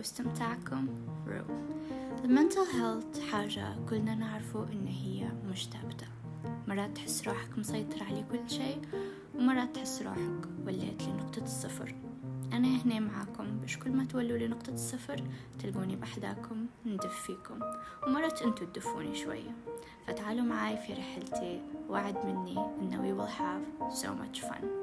واستمتاعكم رو ال mental health حاجة كلنا نعرفه إن هي مش ثابتة مرات تحس روحك مسيطر على كل شيء ومرات تحس روحك وليت لنقطة الصفر. أنا هنا معاكم باش كل ما تولوا لنقطة الصفر تلقوني بحداكم ندف فيكم. ومرات انتو تدفوني شوية فتعالوا معاي في رحلتي. وعد مني إنه we will have so much fun.